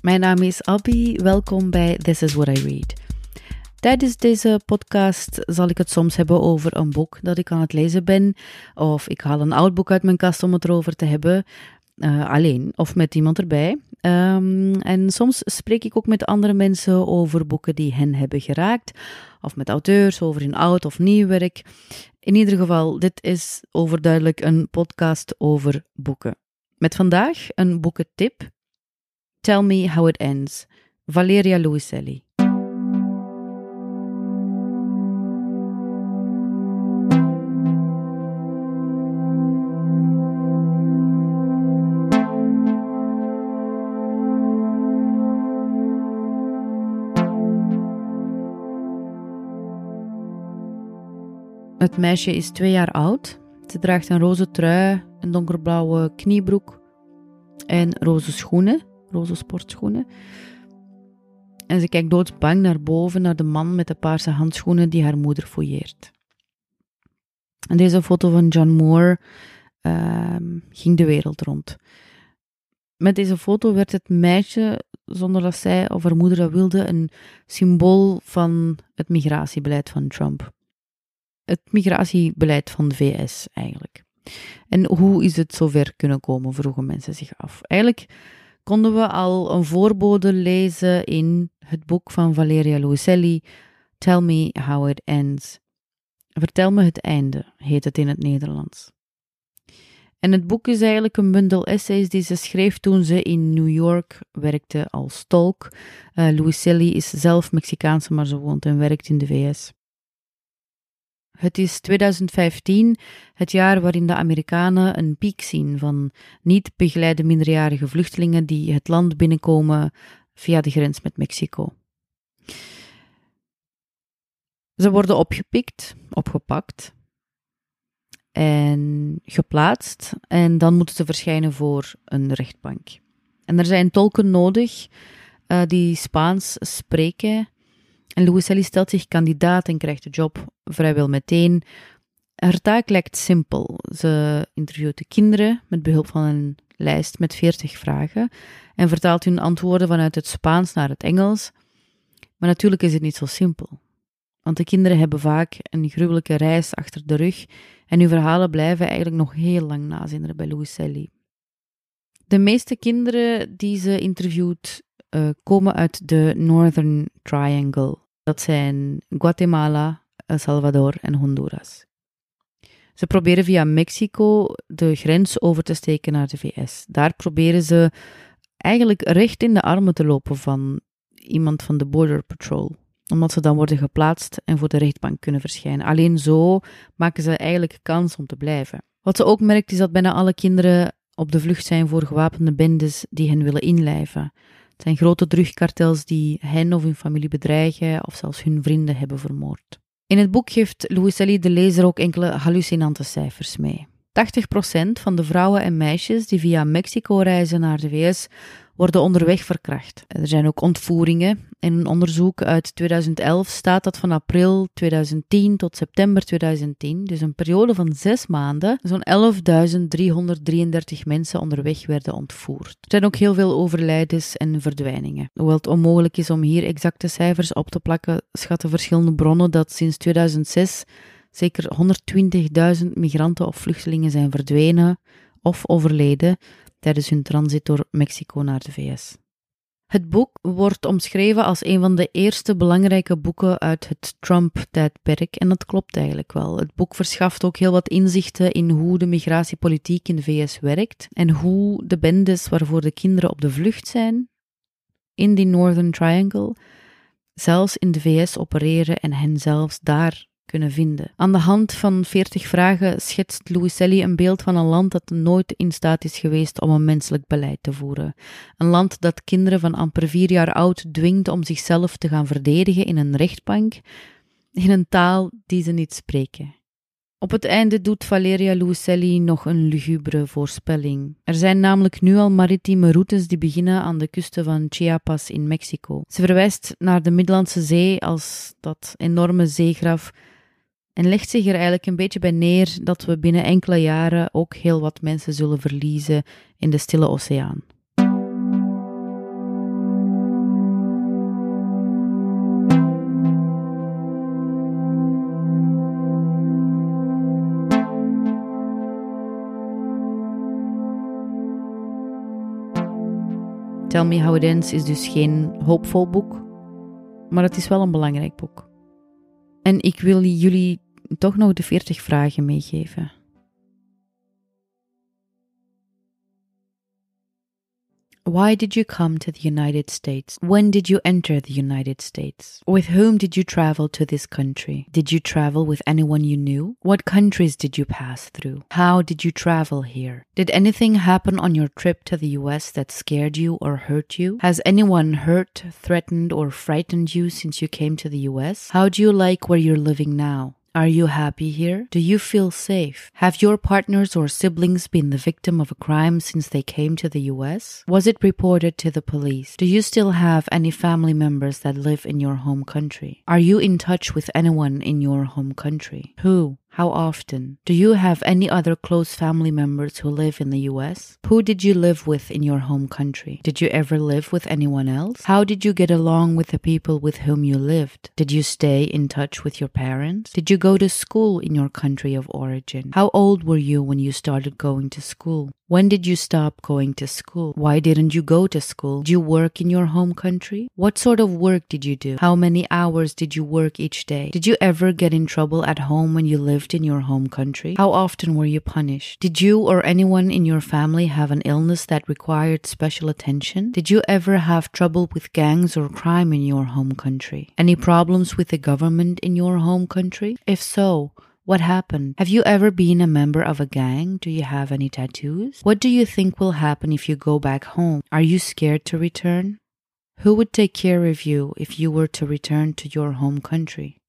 Mijn naam is Abby, welkom bij This is What I Read. Tijdens deze podcast zal ik het soms hebben over een boek dat ik aan het lezen ben, of ik haal een oud boek uit mijn kast om het erover te hebben, uh, alleen of met iemand erbij. Um, en soms spreek ik ook met andere mensen over boeken die hen hebben geraakt, of met auteurs over hun oud of nieuw werk. In ieder geval, dit is overduidelijk een podcast over boeken. Met vandaag een boekentip. Tell Me How It Ends, Valeria Luiselli. Het meisje is twee jaar oud. Ze draagt een roze trui, een donkerblauwe kniebroek en roze schoenen, roze sportschoenen. En ze kijkt doodsbang naar boven, naar de man met de paarse handschoenen die haar moeder fouilleert. En deze foto van John Moore uh, ging de wereld rond. Met deze foto werd het meisje, zonder dat zij of haar moeder dat wilde, een symbool van het migratiebeleid van Trump het migratiebeleid van de VS eigenlijk. En hoe is het zover kunnen komen, vroegen mensen zich af. Eigenlijk konden we al een voorbode lezen in het boek van Valeria Luiselli, Tell Me How It Ends. Vertel me het einde, heet het in het Nederlands. En het boek is eigenlijk een bundel essays die ze schreef toen ze in New York werkte als tolk. Uh, Luiselli is zelf Mexicaanse, maar ze woont en werkt in de VS. Het is 2015, het jaar waarin de Amerikanen een piek zien van niet begeleide minderjarige vluchtelingen die het land binnenkomen via de grens met Mexico. Ze worden opgepikt, opgepakt en geplaatst en dan moeten ze verschijnen voor een rechtbank. En er zijn tolken nodig uh, die Spaans spreken en Louiselli stelt zich kandidaat en krijgt de job vrijwel meteen. Haar taak lijkt simpel. Ze interviewt de kinderen met behulp van een lijst met 40 vragen en vertaalt hun antwoorden vanuit het Spaans naar het Engels. Maar natuurlijk is het niet zo simpel. Want de kinderen hebben vaak een gruwelijke reis achter de rug en hun verhalen blijven eigenlijk nog heel lang nazinderen bij Louiselli. De meeste kinderen die ze interviewt uh, komen uit de Northern Triangle. Dat zijn Guatemala, El Salvador en Honduras. Ze proberen via Mexico de grens over te steken naar de VS. Daar proberen ze eigenlijk recht in de armen te lopen van iemand van de Border Patrol, omdat ze dan worden geplaatst en voor de rechtbank kunnen verschijnen. Alleen zo maken ze eigenlijk kans om te blijven. Wat ze ook merkt is dat bijna alle kinderen op de vlucht zijn voor gewapende bendes die hen willen inlijven. Het zijn grote drugkartels die hen of hun familie bedreigen of zelfs hun vrienden hebben vermoord. In het boek geeft Louiselli de lezer ook enkele hallucinante cijfers mee. 80% van de vrouwen en meisjes die via Mexico reizen naar de VS worden onderweg verkracht. Er zijn ook ontvoeringen. In een onderzoek uit 2011 staat dat van april 2010 tot september 2010, dus een periode van zes maanden, zo'n 11.333 mensen onderweg werden ontvoerd. Er zijn ook heel veel overlijdens en verdwijningen. Hoewel het onmogelijk is om hier exacte cijfers op te plakken, schatten verschillende bronnen dat sinds 2006 zeker 120.000 migranten of vluchtelingen zijn verdwenen of overleden tijdens hun transit door Mexico naar de VS. Het boek wordt omschreven als een van de eerste belangrijke boeken uit het Trump-tijdperk en dat klopt eigenlijk wel. Het boek verschaft ook heel wat inzichten in hoe de migratiepolitiek in de VS werkt en hoe de bendes waarvoor de kinderen op de vlucht zijn in die Northern Triangle zelfs in de VS opereren en hen zelfs daar kunnen vinden. Aan de hand van 40 vragen schetst Louiselli een beeld van een land dat nooit in staat is geweest om een menselijk beleid te voeren. Een land dat kinderen van amper vier jaar oud dwingt om zichzelf te gaan verdedigen in een rechtbank, in een taal die ze niet spreken. Op het einde doet Valeria Louiselli nog een lugubere voorspelling. Er zijn namelijk nu al maritieme routes die beginnen aan de kusten van Chiapas in Mexico. Ze verwijst naar de Middellandse Zee als dat enorme zeegraf en legt zich er eigenlijk een beetje bij neer dat we binnen enkele jaren ook heel wat mensen zullen verliezen in de stille oceaan. Tell Me How It Ends is dus geen hoopvol boek, maar het is wel een belangrijk boek. En ik wil jullie toch nog de 40 vragen meegeven. Why did you come to the United States? When did you enter the United States? With whom did you travel to this country? Did you travel with anyone you knew? What countries did you pass through? How did you travel here? Did anything happen on your trip to the US that scared you or hurt you? Has anyone hurt, threatened, or frightened you since you came to the US? How do you like where you're living now? Are you happy here? Do you feel safe? Have your partners or siblings been the victim of a crime since they came to the US? Was it reported to the police? Do you still have any family members that live in your home country? Are you in touch with anyone in your home country? Who? How often? Do you have any other close family members who live in the US? Who did you live with in your home country? Did you ever live with anyone else? How did you get along with the people with whom you lived? Did you stay in touch with your parents? Did you go to school in your country of origin? How old were you when you started going to school? When did you stop going to school? Why didn't you go to school? Did you work in your home country? What sort of work did you do? How many hours did you work each day? Did you ever get in trouble at home when you lived in your home country? How often were you punished? Did you or anyone in your family have an illness that required special attention? Did you ever have trouble with gangs or crime in your home country? Any problems with the government in your home country? If so, what happened? Have you ever been a member of a gang? Do you have any tattoos? What do you think will happen if you go back home? Are you scared to return? Who would take care of you if you were to return to your home country?